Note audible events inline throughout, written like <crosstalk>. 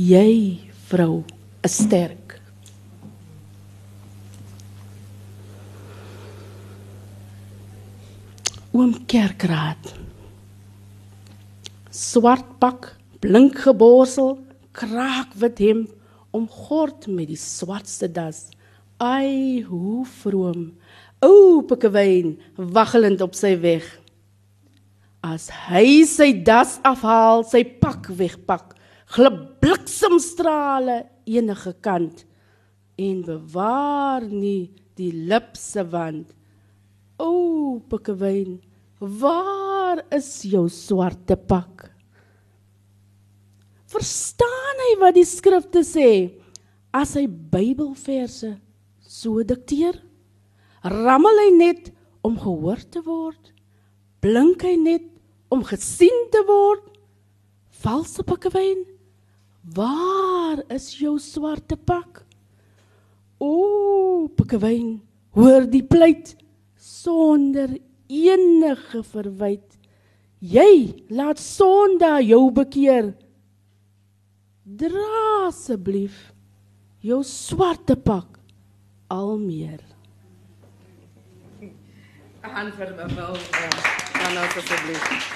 Jy, vrou, is sterk. Oom Kerkraad. Swart pak, blink geborsel, kraak wit hem omgord met die swartste das. Ai, hoe vroom. O, Pikkewyn, waggelend op sy weg. As hy sy das afhaal, sy pak wegpak, bliksemstrale enige kant en bewaar nie die lipse wand. O, Pikkewyn, waar is jou swarte pak? Verstaan hy wat die skrifte sê as hy Bybelverse so dikteer? Rammel hy net om gehoor te word? Blink hy net om gesien te word? Valse Pikkewyn, waar is jou swarte pak? O, Pikkewyn, hoor die pleit sonder enige verwyd. Jy laat sonda jou bekeer. Dra asseblief jou swarte pak al meer. Aan vir Mel. Dan nou asseblief.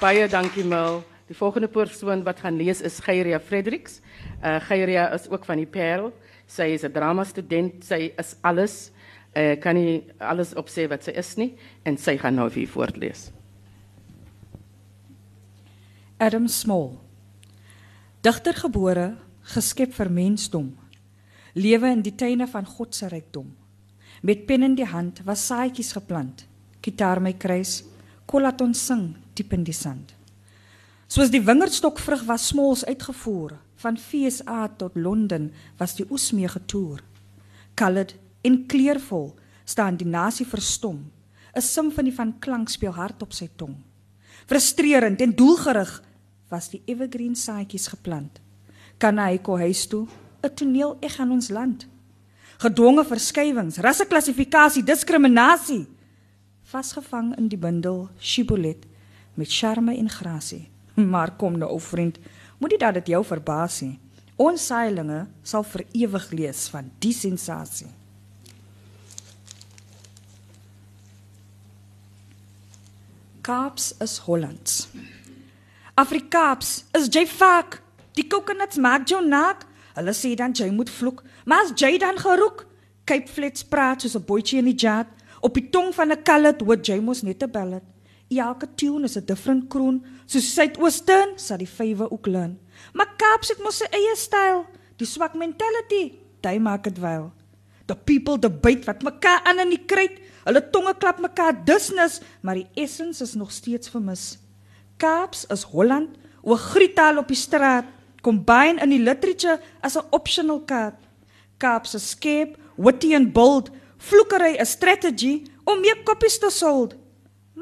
Baie dankie Mel. Die volgende persoon wat gaan lees is Geyria Fredericks. Uh Geyria is ook van die Parel. Sy is 'n drama student. Sy is alles. Uh kan nie alles opsê wat sy is nie en sy gaan nou vir voortlees. Adam Small. Digter gebore, geskep vir mensdom. Lewe in die tuine van God se rykdom. Met pen in die hand was saadjies geplant. Gitaar my kruis, kolat ons sing diep in die sand. Soos die wingerdstok vrug was smols uitgevoer, van FSA tot Londen was die oes mee getoer. Colored en kleurvol staan die nasie verstom. 'n Simfonie van klank speel hard op sy tong. Frustrerend en doelgerig was die evergreen saadjies geplant. Kan hy kom huis toe, 'n toneel eg aan ons land. Gedwonge verskywings, rasseklassifikasie, diskriminasie. Vasgevang in die bundel Shibboleth met charme en grasie. Maar kom nou, ou vriend, moenie dat dit jou verbaas nie. Ons saailinge sal vir ewig lees van die sensasie. Kaaps is Hollands. Afrikaaps is jy fak. Die coconuts maak jou nak. Hulle sê dan jy moet vloek, maar as jy dan geroek, Cape Flats praat soos 'n boetjie in die jat, op die tong van 'n kallet wat jy mos net 'n ballet. Elke tune is 'n different kroon, soos Suidoosten sal die vywe ook learn. Maar Kaaps het mos sy eie styl, die swak mentality, jy maak dit wel. The people debate wat mekaar aan in die kruit, hulle tonge klap mekaar dusnis, maar die essence is nog steeds vermis. Kaaps is Holland, o griettaal op die straat, combine in die literature as 'n optional kaart. Kaaps is skep, witty and bold, vloekery 'n strategy om meer koppies te sold.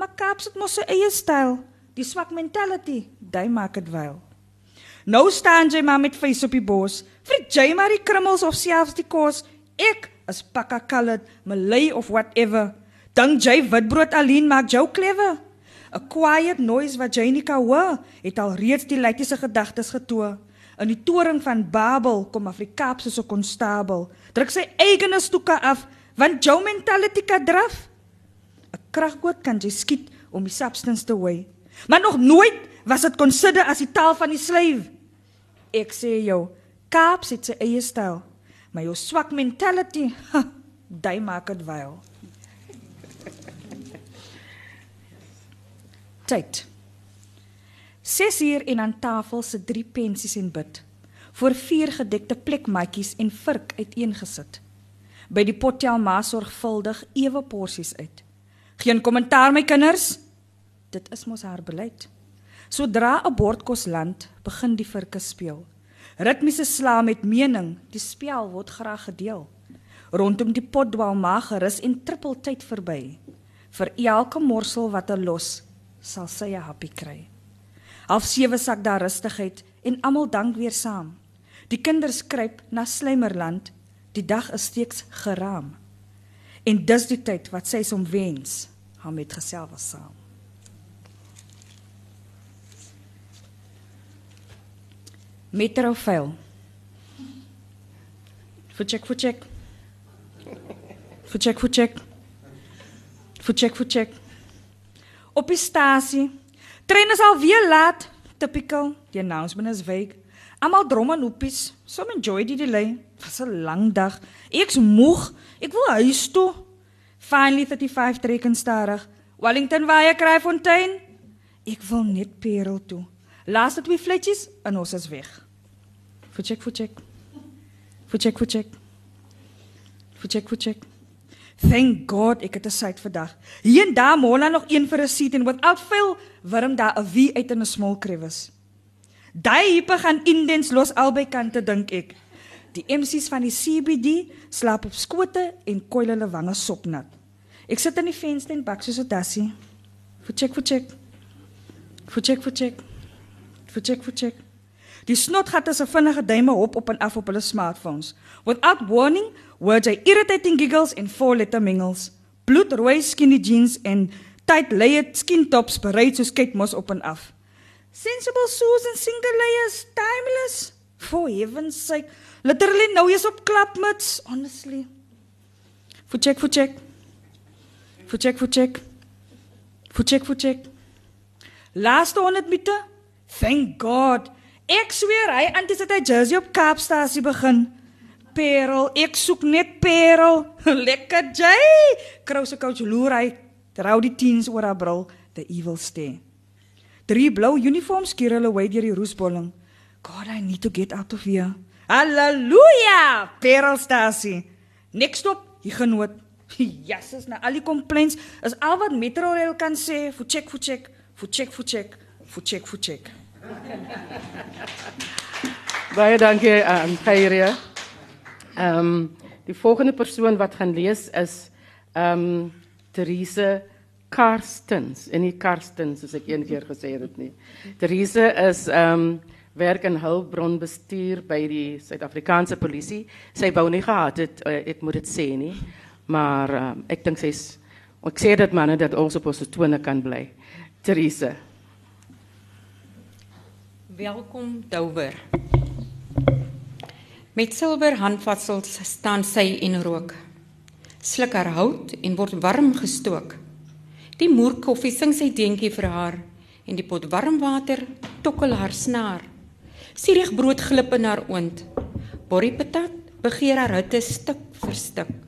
Maar Kaaps het mos sy eie styl, die swak mentality, jy maak dit wel. Nou staan jy maar met face op die bos, vir jy maar die krummels of selfs die kos. Ek is pakka colored, malay of whatever. Dink jy witbrood alleen maak jou klewe? 'n Quiet noise wat jy nie kan hoor, het al reeds die leitiese gedagtes getoe. In die toring van Babel kom Afrikaap soos 'n konstabel, druk sy eigene stoeke af, want jou mentality kan draf. 'n Kraggoot kan jy skiet om die substance te wy. Maar nog nooit was dit consider as die taal van die slave. Ek sê jou, Kaap het sy eie styl, maar jou swak mentality, <laughs> jy maak dit wel. tyd. 6 uur en aan tafel se drie pensies en bid. Voor vier gedekte plekmatjies en vurk uiteengesit. By die potjie ma sorgvuldig ewe porsies uit. Geen kommentaar my kinders. Dit is mos haar beleid. Sodra 'n bord kos land, begin die virke speel. Ritmiese sla met mening, die spel word graag gedeel. Rondom die pot dwaal ma gerus en trippel tyd verby. Vir elke morsel wat 'n los sal sy 'n happy kry. Half 7 sak daar rustigheid en almal dank weer saam. Die kinders kruip na Slymerland. Die dag is steeds geraam. En dis die tyd wat sy som wens, haar met geself was saam. Metro vuil. Voetcheck, voetcheck. Voetcheck, voetcheck. Voetcheck, voetcheck. Op die stasie. Trein is alweer laat. Typical. Die announcement is week. Almal drom en hoepies. Some enjoy die delay. Was 'n lang dag. Ek's moeg. Ek wil huis toe. Finally 35 trekken stadig. Wellington Waye Kraaifontein. Ek wil net Parel toe. Laaste twee flitjies en ons is weg. Voetcheck, voetcheck. Voetcheck, voetcheck. Voetcheck, voetcheck. Thank God ek het 'n site vandag. Hier en daar mola nog een vir 'n seat en without veel worm daar 'n wie uit in 'n small crevice. Daai hippe gaan indens los albei kante dink ek. Die MC's van die CBD slaap op skote en koil hulle wange sopnat. Ek sit in die venster en bak soos 'n dassie. Voetcheck, voetcheck. Voetcheck, voetcheck. Voetcheck, voetcheck. Die snotgat is 'n vinnige duime hop op en af op hulle smartphones. Without warning, words are irritating giggles en four-letter mingles. Bloedrooi skinny jeans en tight layered skin tops bereid soos kitmos op en af. Sensible shoes and single layers, timeless. For heaven's sake, literally nou is op klapmuts, honestly. Voetcheck, voetcheck. Voetcheck, voetcheck. Voetcheck, voetcheck. Laaste 100 meter. Thank God. Ek sweer hy antisit hy jersey op Kaapstasie begin. Perel, ek soek net Perel. <laughs> Lekker Jay. Krouse coach loer hy. Trou die teens oor haar bril, the evil stare. Drie blou uniforms keer hulle way deur die roesbolling. God, I need to get out of here. Halleluja! Perelstasie. Next stop, hier genoot. <laughs> Jesus, na al die complaints is al wat Metrorail kan sê, for check, for check, for check, for check, for check, for check. <laughs> Baie dankie aan um. Ehm um, die volgende persoon wat gaan lees is ehm um, Therese Karstens en nie Karstens soos ek een keer gesê het nie. Therese is ehm um, werk in hulpbronbestuur by die Suid-Afrikaanse polisie. Sy wou nie gehad het uh, ek moet dit sê nie, maar um, ek dink sy's ek sê dit manne dat ons op ons tone kan bly. Therese. Welkom Douwer. Met silwer handvatsels staan sy en rook. Sluk haar hout en word warm gestook. Die moer koffie sing sy deentjie vir haar en die pot warm water tokkel haar snaar. Sierig brood glip in haar oond. Borrie patat begeer haar hitte stuk vir stuk.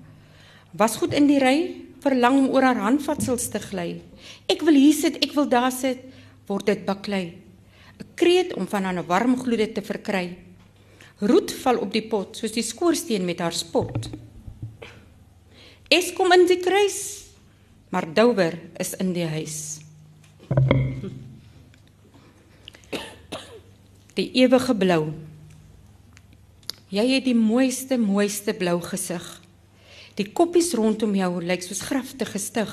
Was goed in die ry, verlang om oor haar handvatsels te gly. Ek wil hier sit, ek wil daar sit, word dit baklei. 'n Kreet om van haar warm gloede te verkry. Roet val op die pot soos die skoorsteen met haar spot. Es kom in die kruis, maar Douwer is in die huis. Die ewige blou. Jy het die mooiste mooiste blou gesig. Die koppies rondom jou lyk soos grafte gestig.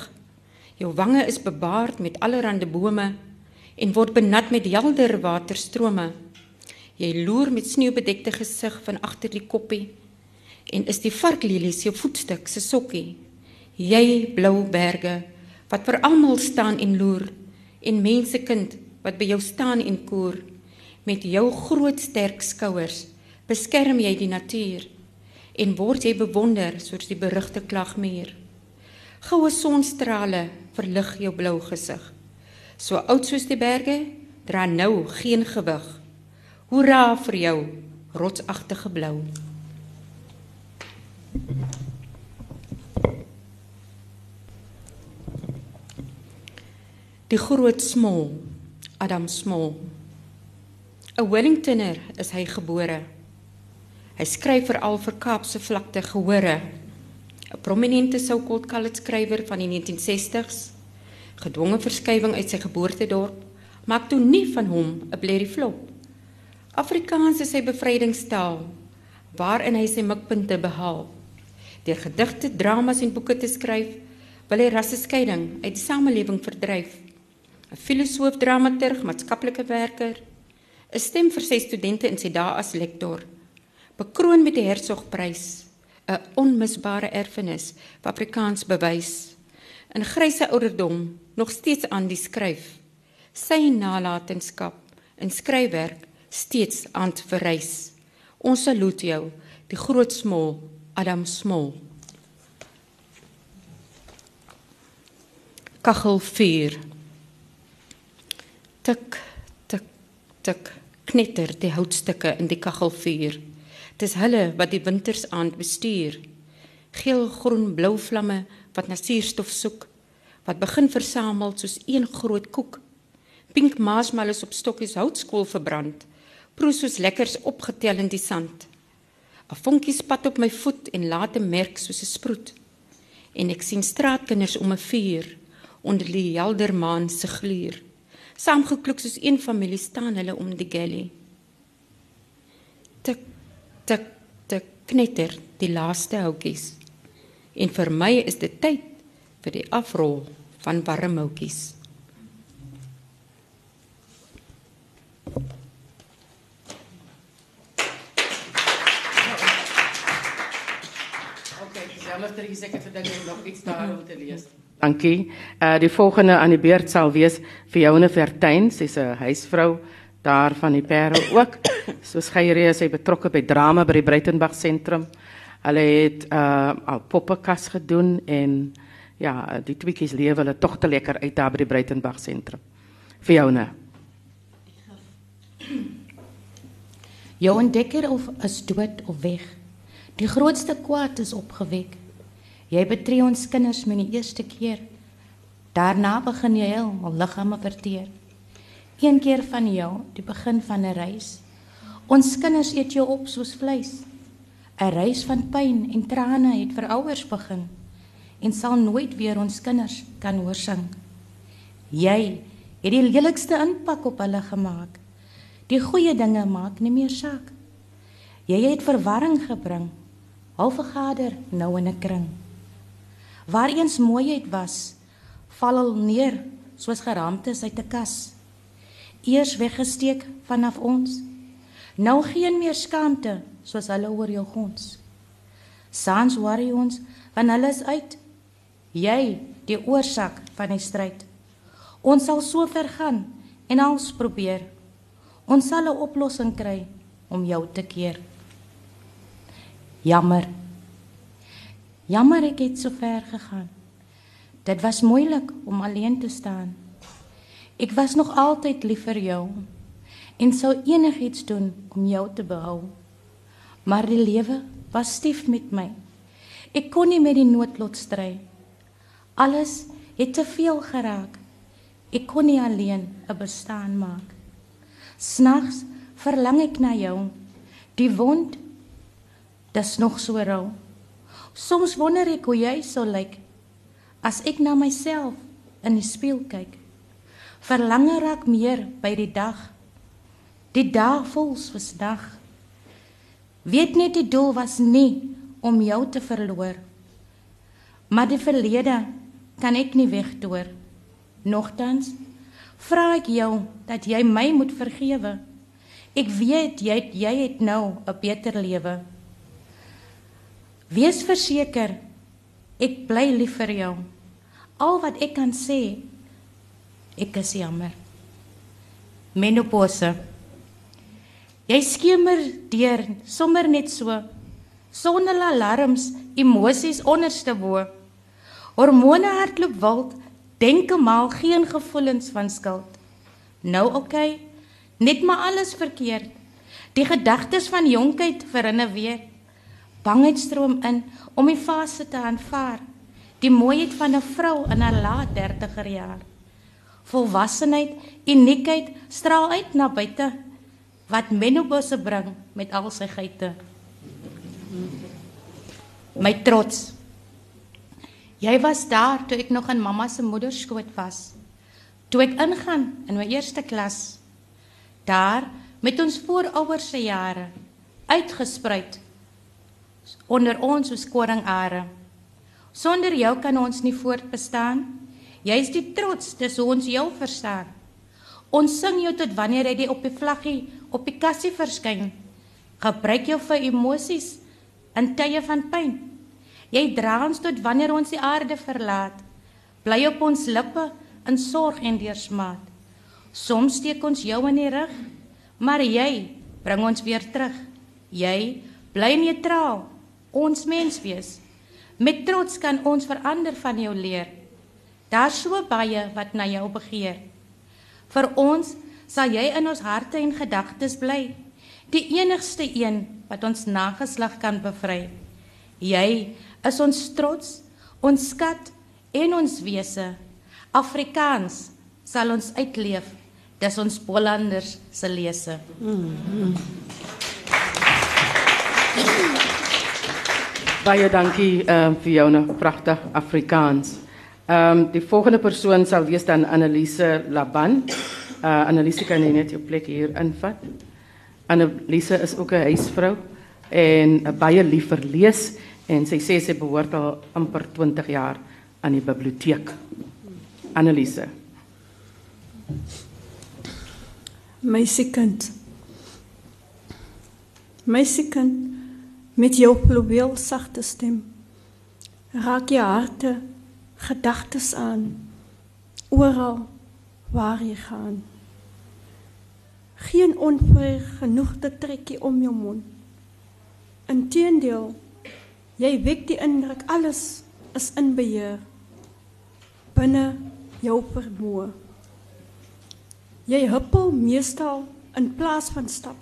Jou wange is bebaard met allerlei bome en word benat met helder waterstrome. Jy loer met sneeubedekte gesig van agter die koppie en is die varklelies jou voetstuk se sokkie. Jy blou berge wat vir almal staan en loer en mensekind wat by jou staan en koer met jou groot sterk skouers beskerm jy die natuur en word jy bewonder soos die berugte klagmuur. Goue sonstrale verlig jou blou gesig. So oud soos die berge dra nou geen gewig. Hoera vir jou, rotsagtige blou. Die groot smol, Adam Smol. 'n Wellingtoner is hy gebore. Hy skryf veral vir Kaapse vlakte gehore. 'n Prominente sou-called college skrywer van die 1960s. Gedwonge verskywing uit sy geboortedorp maak toe nie van hom 'n blerrie flop. Afrikaans is sy bevrydingstaal waarin hy sy mikpunte behaal. Deur gedigte, dramas en boeke te skryf, wil hy rasseskeiding uit die samelewing verdryf. 'n Filosoof, dramaturg, maatskaplike werker, 'n stem vir sy studente in sy dae as lektor, bekroon met die Hertzogprys, 'n onmisbare erfenis wat Afrikaans bewys. In grysse ouderdom nog steeds aan die skryf. Sy nalatenskap in skryfwerk steeds aan te verrys. Ons saluut jou, die groot smol, Adam Smol. Kachel 4. Tik tik tik knetter die houtstukke in die kachelvuur. Dis hulle wat die winters aand bestuur. Geel, groen, blou vlamme wat na suurstof soek, wat begin versamel soos een groot koek. Pink marshmallows op stokkies houtskool verbrand, proes soos lekkers opgetel in die sand. 'n Vonkie spat op my voet en laat 'n merk soos 'n sproet. En ek sien straatkinders om 'n vuur onder die helder maan se gluur. Saamgekloek soos een familie staan hulle om die galley. Tik tik tik knetter die laaste houtjies. En vir my is dit tyd vir die afrol van warm houtjies. Okay, jammer dat ek seker gedink ek nog iets daar om te lees. Dankie. Uh die volgende aan die beurt sal wees vir Joune Vertuin, sy's 'n huisvrou daar van die Parel ook. Soos Geyrie is sy betrokke by drama by die Breitenberg sentrum. Hulle het uh al poppekas gedoen en ja, die tweeetjies lewe hulle tog te lekker uit daar by die Breitenberg sentrum. Vir Joune. Jou ontdekker of is dood of weg. Die grootste kwaad is opgewek. Jy betree ons kinders met die eerste keer. Daarna begin jy heel al liggame verteer. Een keer van jou, die begin van 'n reis. Ons kinders eet jou op soos vleis. 'n Reis van pyn en trane het vir ouers begin en sal nooit weer ons kinders kan hoor sing. Jy het die lelikste impak op hulle gemaak. Die goeie dinge maak nie meer saak. Jy het verwarring gebring. Hou vergader nou in 'n kring. Waar eens mooiheid was, val al neer soos geraamtes uit 'n kas. Eers weggesteek vanaf ons. Nou geen meer skaamte soos hulle oor jou gons. Sans worry ons want hulle is uit. Jy die oorsak van die stryd. Ons sal so ver gaan en als probeer. Ons sal 'n oplossing kry om jou te keer. Jammer. Jammer ek het so ver gegaan. Dit was moeilik om alleen te staan. Ek was nog altyd lief vir jou en sou enigiets doen om jou te behou. Maar die lewe was stief met my. Ek kon nie met die noodlot stry. Alles het te veel geraak. Ek kon nie alleen 'n bestaan maak. Snags verlang ek na jou. Die wond dis nog so rou. Soms wonder ek hoe jy sou lyk as ek na myself in die spieël kyk. Verlange raak meer by die dag. Die dag voel soos dag. Weet net die doel was nie om jou te verloor. Maar die verlede kan ek nie wegdoor. Nogtans vra ek jou dat jy my moet vergewe. Ek weet jy jy het nou 'n beter lewe. Wees verseker ek bly lief vir jou. Al wat ek kan sê ek is jammer. Menopause. Jy skemer deur sommer net so sonder alarms, emosies onderste bo. Hormone hardloop wild, denke mal geen gevoelens van skuld. Nou oké, okay, net maar alles verkeerd. Die gedagtes van jonkheid verinne weer. Bangheid stroom in om die fase te aanvaar. Die mooiheid van 'n vrou in haar laat 30er jaar. Volwassenheid, uniekheid straal uit na buite wat menopause bring met al sy geite. My trots. Jy was daar toe ek nog in mamma se moederskoot was. Toe ek ingaan in my eerste klas. Daar met ons voorouers se jare uitgespruit onder ons soos koringare. Sonder jou kan ons nie voortbestaan. Jy's die trots, dis hoe ons jou verstaan. Ons sing jou tot wanneer jy op die vlaggie op die kassie verskyn. Gebruik jou vir emosies in tye van pyn. Jy dra ons tot wanneer ons die aarde verlaat. Bly op ons lippe in sorg en deursmaat. Soms steek ons jou in die rug, Maar jy bring ons weer terug. Jy bly neutraal. Ons mens wees. Met trots kan ons verander van jou leer. Daar's so baie wat na jou begeer. Vir ons sal jy in ons harte en gedagtes bly. Die enigste een wat ons nageslag kan bevry. Jy is ons trots, ons skat en ons wese. Afrikaans sal ons uitleef. Dis ons Bollanders se lese. Mm -hmm. Baie dankie uh, vir jou nou pragtig Afrikaans. Ehm um, die volgende persoon sal wees dan Annelise Laban. Uh Annelise kan jy net jou plek hier invat. Annelise is ook 'n huisvrou en baie lief vir lees en sy sê sy behoort al amper 20 jaar aan die biblioteek. Annelise. Meisiekind. Meisiekind met jou fluweel sagte stem. Raak jy harte gedagtes aan oral waar jy gaan. Geen onvrede genoeg te trekkie om jou mond. Inteendeel, jy wek die indruk alles is in beheer binne jou vermoë. Jy huppel meestal in plaas van stap.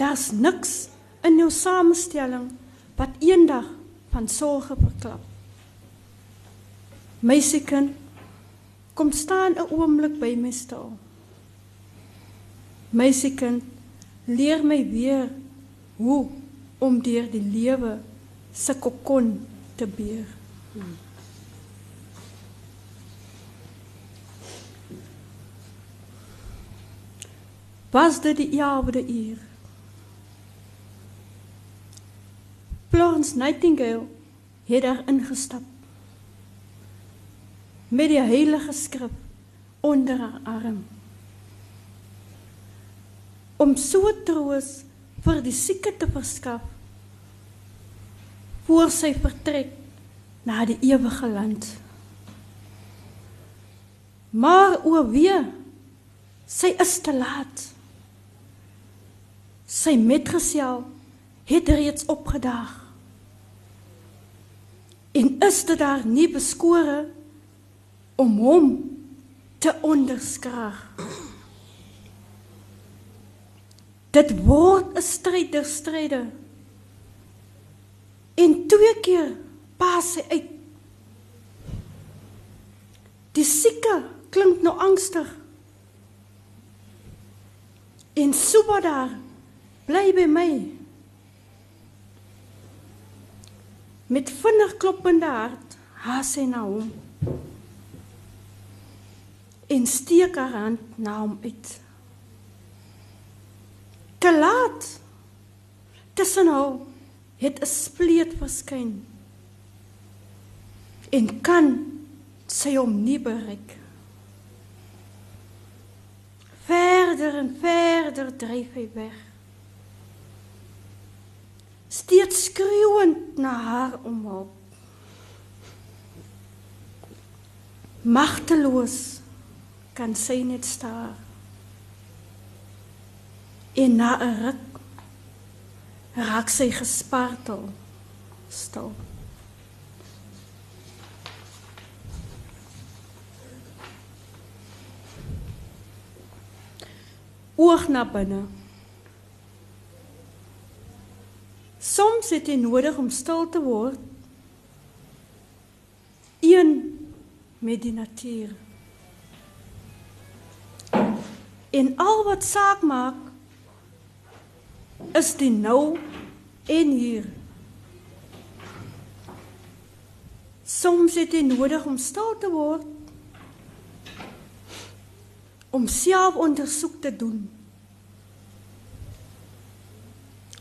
Daar's niks in jou samestelling wat eendag van sorge verklap. Meisiekind, kom staan 'n oomblik by my stil. Meisiekind, leer my weer hoe om deur die lewe se kokon te beer. Was dit die jare uur? Florence Nightingale het daar ingestap met die heilige skrif onder haar arm. Om so troos vir die sieke te verskaf voor sy vertrek na die ewige land. Maar o wee sy is te laat. Sy metgesel het reeds opgedaag. En is dit daar nie beskore om hom te onderskraag. Dit word 'n stryd der stryde. En twee keer pas hy uit. Die sieke klink nou angstig. En Subadar bly by my. Met vinnig kloppende hart haas hy na hom en steek haar hand na hom uit. Te laat. Tussen hom het 'n spleet verskyn. En kan sy hom nie bereik. Verder en verder dryf hy weg. Steeds skreeuend na haar om hulp. Magteloos kan sy net staar. En na 'n ruk raak sy gespartel stil. Oog na binne. Soms het jy nodig om stil te word. Een met die natuur. En al wat saak maak is die nou en hier. Soms het jy nodig om stil te word om self ondersoek te doen.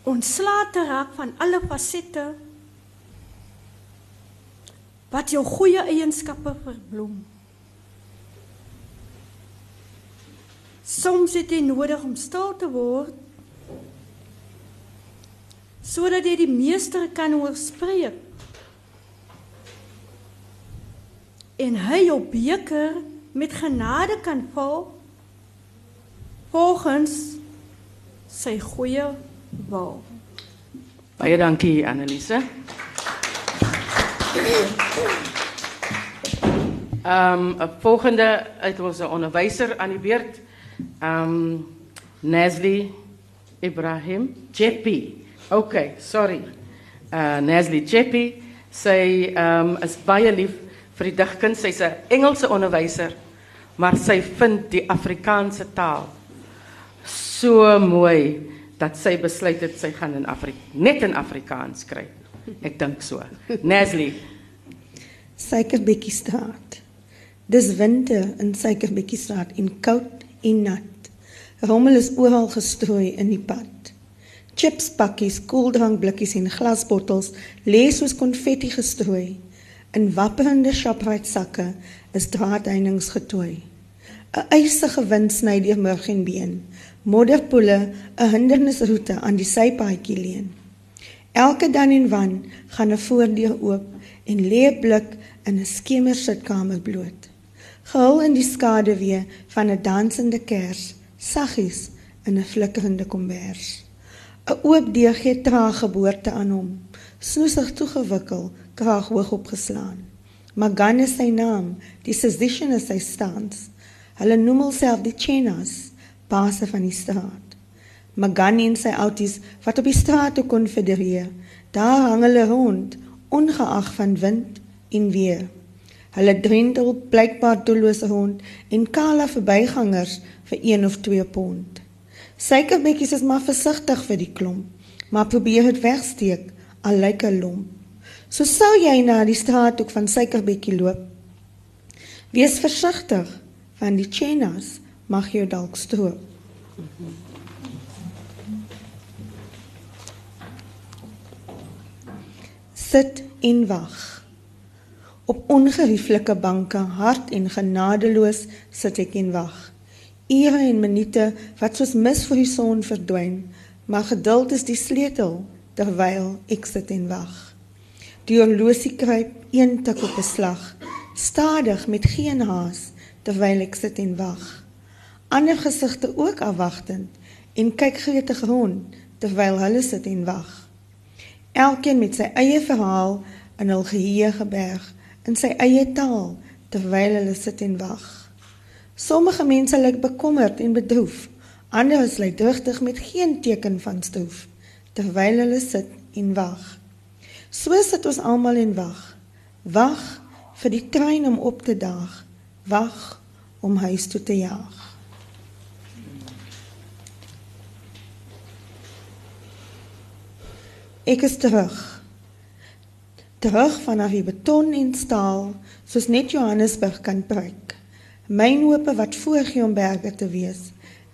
Ontslae te raak van alle fasette wat jou goeie eienskappe verbloem. Soms het jy nodig om stil te word sodat jy die meester kan oorspreek. En hy jou beker met genade kan vul volgens sy goeie wil. Baie dankie Annelise. Ehm volgende uit ons onderwyser aan die beurt. Um, Nesli Ibrahim Jeppy. Okay, sorry. Uh Nesli Jeppy. Sy um, is baie lief vir die digkuns. Sy's 'n Engelse onderwyser, maar sy vind die Afrikaanse taal so mooi dat sy besluit het sy gaan in Afrika net in Afrikaans skryf. Ek dink so. Nesli. Suikerbekkiesstraat. Dis winter in Suikerbekkiesstraat en koud en nat. Rommel is oral gestrooi in die pad. Chips pakkies, koeldrankblikkies en glasbottels lê soos konfetti gestrooi. In wapperende Shoprite sakke is draadheininge getooi. 'n Eisige wind sny deur murg en been. Modderpoele 'n hindernisroete aan die sypaadjie leen. Elke dan en wan gaan 'n voordeur oop en lê blik in 'n skemersitkamer bloot. Gehul in die skaduwee van 'n dansende kers, saggies in 'n flikkerende kombers. 'n Oop deur gee traag geboorte aan hom, snoesig toegewikkel, kraag hoog opgeslaan. Magan is sy naam, die physician is sy stans. Hulle noem homself die Chenas, baas van die straat. Magani en sy outies wat op die straat kon federeer. Daar hang hulle rond, ongeag van wind en weer. Hulle drindel blykbaar doelloos rond en kala verbygangers vir 1 of 2 pond. Suikerbekkies is maar versigtig vir die klomp, maar probeer dit wegsteek al lyk 'n lomp. So sou jy na die straat ook van Suikerbekkie loop. Wees versigtig, want die chenas mag jou dalk stroop. Sit en wag. Op ongerieflike banke, hard en genadeloos sit ek en wag. Ure en minute wat soos mis vir die son verdwyn, maar geduld is die sleutel terwyl ek sit en wag. Die horlosie kruip een tik op 'n slag, stadig met geen haas terwyl ek sit en wag. Ander gesigte ook afwagtend en kyk gretig rond terwyl hulle sit en wag elkeen met sy eie verhaal in hul geheue geberg in sy eie taal terwyl hulle sit en wag. Sommige mense lyk bekommerd en bedroef, ander is lyk drigtig met geen teken van stoef terwyl hulle sit en wag. So sit ons almal en wag. Wag vir die trein om op te daag. Wag om huis toe te jaag. Ek is terug. Terug vanaf die beton en staal, soos net Johannesburg kan breek. Myn hope wat voorgee om berge te wees.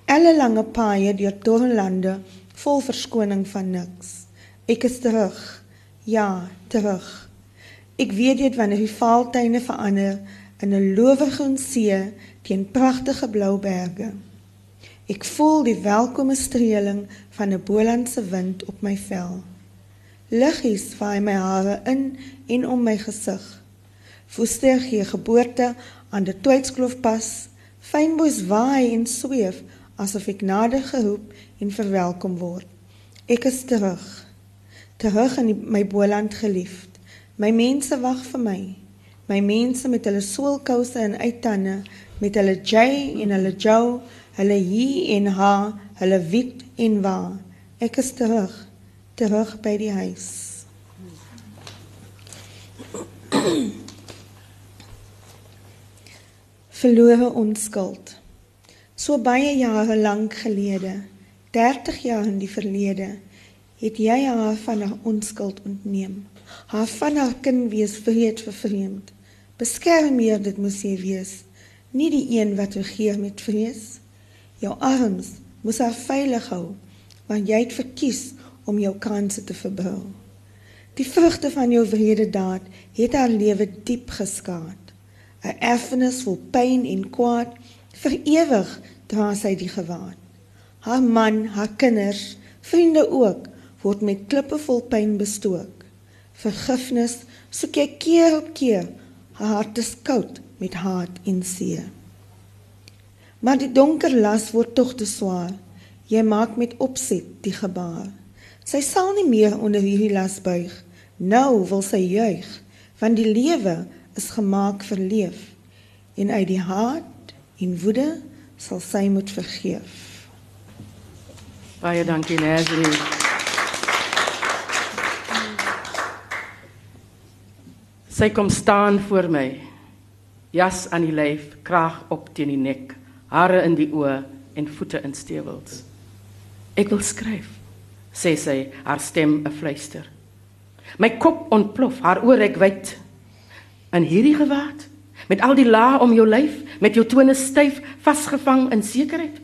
Elle lange paaie deur dorrelande vol verskoning van niks. Ek is terug. Ja, terug. Ek weet dit wanneer die vaaltuine verander in 'n lowegroen see teen pragtige blou berge. Ek voel die welkome streeling van 'n bolandse wind op my vel. Liggies vaai my hare in en om my gesig. Voester gee geboorte aan die Twydskloof-pas. Fynbos waai en sweef asof ek nader geroep en verwelkom word. Ek is terug. Terug in die, my Boland geliefd. My mense wag vir my. My mense met hulle soolkouse en uittande, met hulle J en hulle Joe, hulle hi en ha, hulle wit en wa. Ek is terug terug by die huis. <clears throat> Verlore onskuld. So baie jare lank gelede, 30 jaar in die verlede, het jy haar van haar onskuld ontneem. Haar van haar kind wees vreed vir vreemd. Beskerm hier dit moet jy wees, nie die een wat regeer met vrees. Jou arms moet haar veilig hou, want jy het verkies om jou kanse te verbou. Die vrugte van jou wrede daad het haar lewe diep geskaad. 'n Erfenis vol pyn en kwaad vir ewig dra sy die gewaad. Haar man, haar kinders, vriende ook word met klippe vol pyn bestook. Vergifnis soek jy keer op keer. Haar hart is koud met haat en seer. Maar die donker las word tog te swaar Jy maak met opset die gebaar. Sy sal nie meer onder hierdie las buig. Nou wil sy juig, want die lewe is gemaak vir leef. En uit die haat en woede sal sy moet vergeef. Baie dankie Nazri. Sy kom staan voor my. Jas aan die lyf, kraag op teen die nek, hare in die oë en voete in stewels. Ek wil skryf, sê sy, haar stem 'n fluister. My kop ontplof, haar oor ek wyd. In hierdie gewaad, met al die lae om jou lyf, met jou tone styf vasgevang in sekerheid.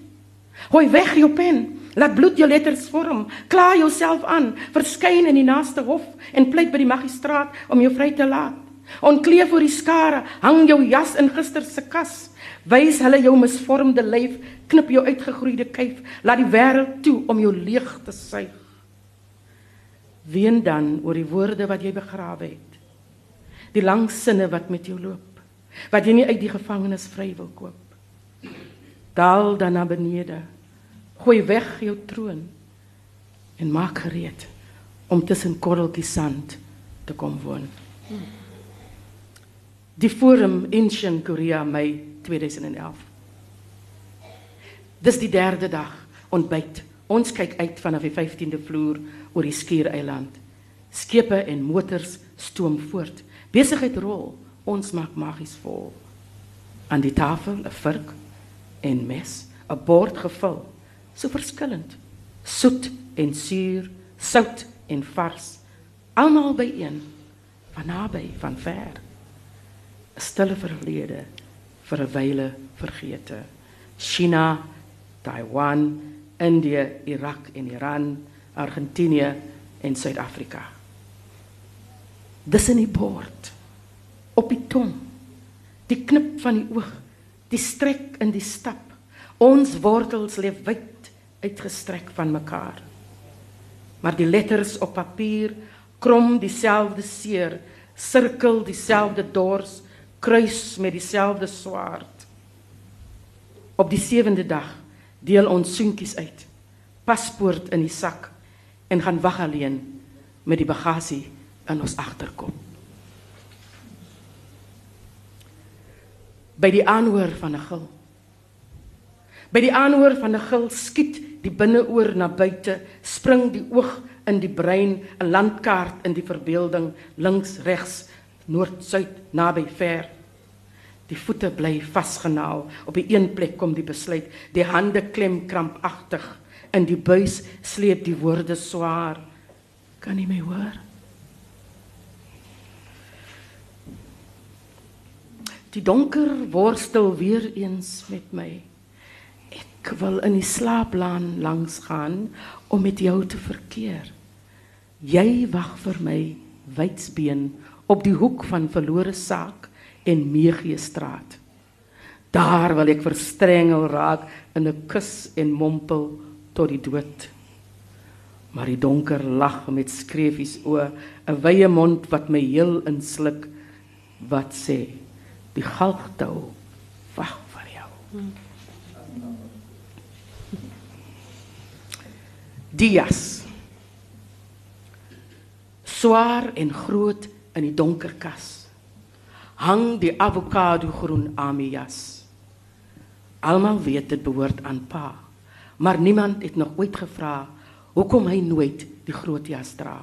Gooi weg jou pen, laat bloed jou letters vorm, kla jouself aan, verskyn in die naaste hof en pleit by die magistraat om jou vry te laat. Onkleef voor die skare, hang jou jas in gister se kas. Wys hulle jou misvormde lyf, knip jou uitgegroeide kuif, laat die wêreld toe om jou leeg te suig. Ween dan oor die woorde wat jy begrawe het. Die lang sinne wat met jou loop, wat jy nie uit die gevangenis vry wil koop. Daal dan na benede. Gooi weg jou troon en maak gereed om tussen korreltjies sand te kom woon. Die Forum Ancient Korea Mei 2011. Dis die derde dag ontbyt. Ons kyk uit vanaf die 15de vloer oor die skiereiland. Skepe en motors stoom voort. Besigheid rol. Ons maak magies vol. Aan die tafel 'n vurk en mes, 'n bord gevul, so verskillend. Soet en suur, sout en vars, almal byeen, van naby, van ver. 'n Stille verlede vir 'n wyle vergete. China, Taiwan, Indië, Irak en Iran, Argentinië en Suid-Afrika. Dis in die bord op die tong. Die knip van die oog, die strek in die stap. Ons wortels lê wyd uitgestrek van mekaar. Maar die letters op papier krom dieselfde seer, sirkel dieselfde dors, kruis met dieselfde swaard. Op die sewende dag deel ons soentjies uit. Paspoort in die sak en gaan wag alleen met die bagasie in ons agterkop. By die aanhoor van 'n gil. By die aanhoor van 'n gil skiet die binneoor na buite, spring die oog in die brein, 'n landkaart in die verbeelding, links, regs, noord, suid, naby, ver. Die voete bly vasgenaal. Op die een plek kom die besluit. Die hande klem krampagtig. In die buis sleep die woorde swaar. Kan jy my hoor? Die donker worstel weer eens met my. Ek wil in die slaaplaan langs gaan om met jou te verkeer. Jy wag vir my wydsbeen op die hoek van verlore saak en Meegiestraat. Daar wil ek verstrengel raak in 'n kus en mompel tot die dood. Maar die donker lag met skreefies o, 'n wye mond wat my heel insluk wat sê die galgtou wag vir jou. Dias. Swaar en groot in die donker kas hang die avokado groen amias. Almal weet dit behoort aan pa, maar niemand het nog ooit gevra hoekom hy nooit die groot jas dra.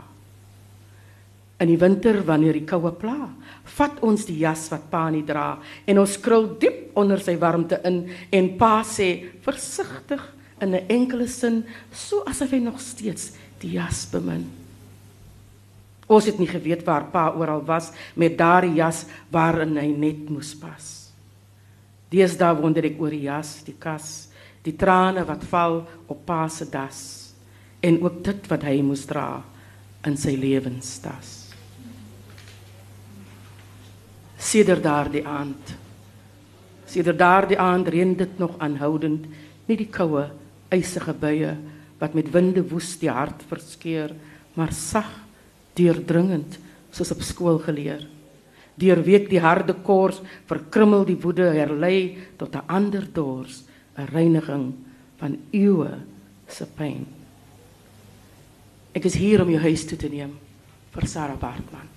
In die winter wanneer die koue pla, vat ons die jas wat pa nie dra en ons krul diep onder sy warmte in en pa sê versigtig in 'n enkele sin so asof hy nog steeds die jas bemin. Ons het nie geweet waar pa oral was met daardie jas waarin hy net moes pas. Deesdae wonder ek oor die jas, die kas, die trane wat val op pa das en ook dit wat hy moes dra in sy lewenstas. Sider daardie aand. Sider daardie aand reën dit nog aanhoudend, nie die koue, ysige buie wat met winde woes die hart verskeur, maar sag deurdringend soos op skool geleer. Deurweek die harde kors, verkrummel die woede herlei tot 'n ander dors, 'n reiniging van eeue se pyn. Ek is hier om jou huis toe te neem vir Sarah Bartman.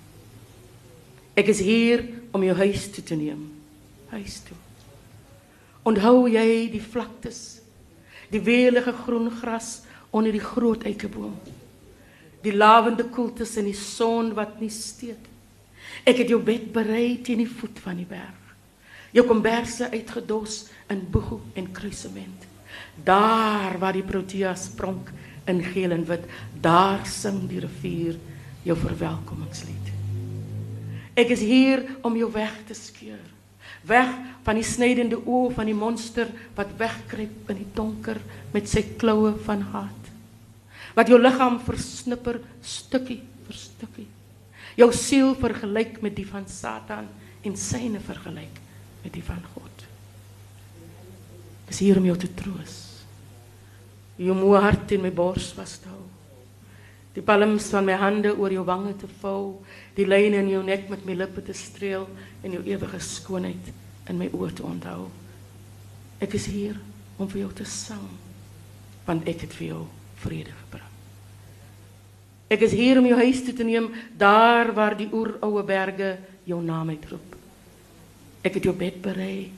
Ek is hier om jou huis toe te neem. Huis toe. Onthou jy die vlaktes, die welige groen gras onder die groot eikeboom? Die lavende koeltes in die son wat nie steek. Ek het jou bed berei teen die voet van die berg. Jou komberse uitgedos in boeg en kruisement. Daar waar die proteas pronk in geel en wit, daar sing die rivier jou verwelkomingslied. Ek is hier om jou weg te skeur. Weg van die snydende oë van die monster wat wegkruip in die donker met sy kloue van haat. Wat jou liggaam versnipper stukkie vir stukkie. Jou siel vergelyk met die van Satan en syne vergelyk met die van God. Ek is hier om jou te troos. Jou moe hart in my bors vashou. Die palms van my hande oor jou wange te vou, die lyne in jou nek met my lippe te streel en jou ewige skoonheid in my oë te onthou. Ek is hier om vir jou te sing, want ek het vir jou vrede gebring. Ek is hier om jou huis toe te neem daar waar die oeroue berge jou naam uitroep. Ek het jou bed berei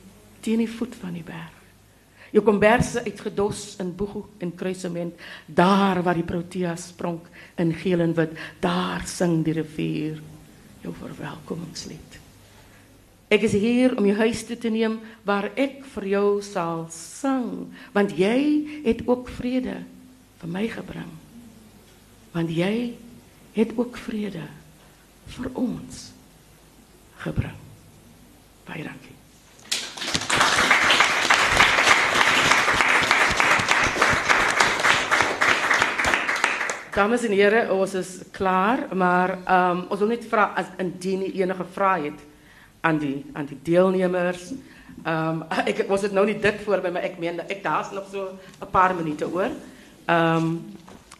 teen die voet van die berg. Jou komberse uitgedos in boeg en kruisement daar waar die proteas pronk in geel en wit, daar sing die rivier jou verwelkomingslied. Ek is hier om jou huis toe te neem waar ek vir jou sal sing, want jy het ook vrede vir my gebring want jy het ook vrede vir ons gebring. Baie dankie. Dames en here, ons is klaar, maar ehm um, ons wil net vra as indien enige vrae het aan die aan die deelnemers. Ehm um, <laughs> ek was dit nou nie dit voor my, maar ek meen ek daar's nog so 'n paar minute oor. Ehm um,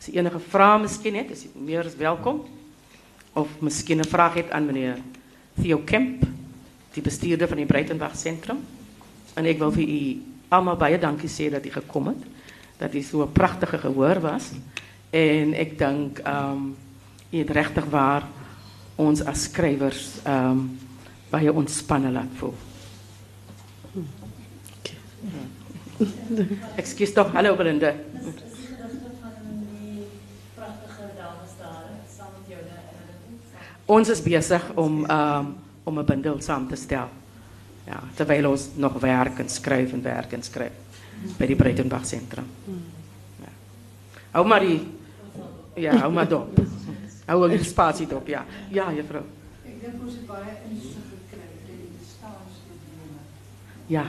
As jy enige vrae miskien het, is jy meer as welkom. Of miskien 'n vraag het aan meneer Theo Kemp, die bestuurder van die Breitenberg sentrum. En ek wil vir u almal baie dankie sê dat u gekom het. Dat u so 'n pragtige gehoor was. En ek dink ehm um, u het regtig waar ons as skrywers ehm um, baie ontspanne laat voel. Ekskuus tog, hallo Belinda. Ons is besig om um, om 'n bundel saam te stel. Ja, terwyl ons nog werk en skryf en werk en skryf by die Breitenberg sentrum. Ja. Hou maar die Ja, hou maar dop. Hou 'n spasie dop, ja. Ja, juffrou. Ek dink ons het baie insig gekry in die bestaansprobleme. Ja.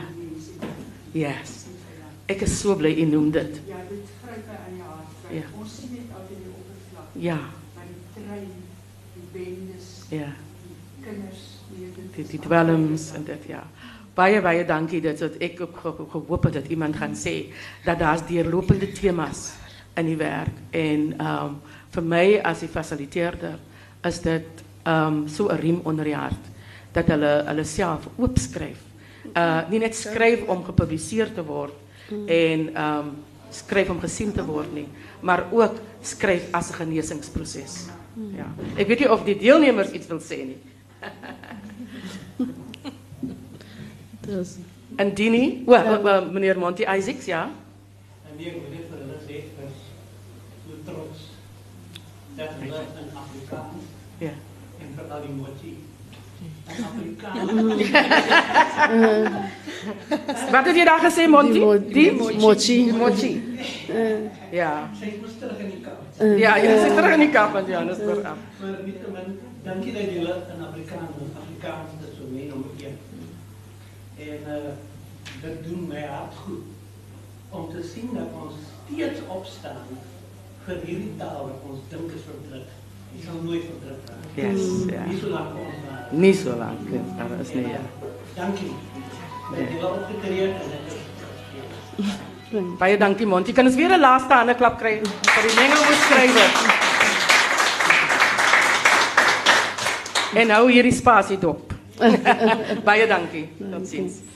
Yes. Ek is so bly u noem dit. Ja, dit gryp my aan die hart. Ja. Ons sien net altyd die oppervlak. Ja. Maar die trein, die bendes, Ja. die kinders, nee, dit Die is die dwelms en dit ja. Baie baie dankie dit wat ek ook ge- gehoop het dat iemand gaan sê dat daar's deurlopende temas in die werk en ehm um, vir my as die fasiliteerder is dit ehm um, so 'n riem onder die hart dat hulle hulle self oopskryf. Uh nie net skryf om gepubliseer te word en ehm um, skryf om gesien te word nie, maar ook skryf as 'n genesingsproses. Ja. Ek weet nie of die deelnemers iets wil sê <laughs> nie. Dis Indien nie, o, o, o, meneer Monty Isaacs, ja. En nee, ek wil net vir hulle sê ek is so trots dat hulle in Afrikaans Ja. en veral die mochi in Afrikaans. <laughs> <laughs> Wat het jy daar gesê, Monty? Die mo- die mochi. Die mochi. Ja. Sy moes terug in die Kaap. Ja, jy is terug in die Kaap van Johannesburg af. Maar nietemin, dankie dat julle in Afrikaans en Afrikaans dit so meenom een. En uh, dit doen my hart goed om te sien dat ons steeds opstaan vir hierdie taal wat ons dink is verdruk. Die sal nooit verdruk raak. Yes, ja. Nie so lank ons daar. Nie so lank, daar is nie ja. Dankie. Dat julle opgetree het en dit is Baie dankie Monty. Kan ons weer 'n laaste hande klap kry vir die mengelmoeskrywer? En nou hierdie spasie dop. Baie dankie. Totsiens.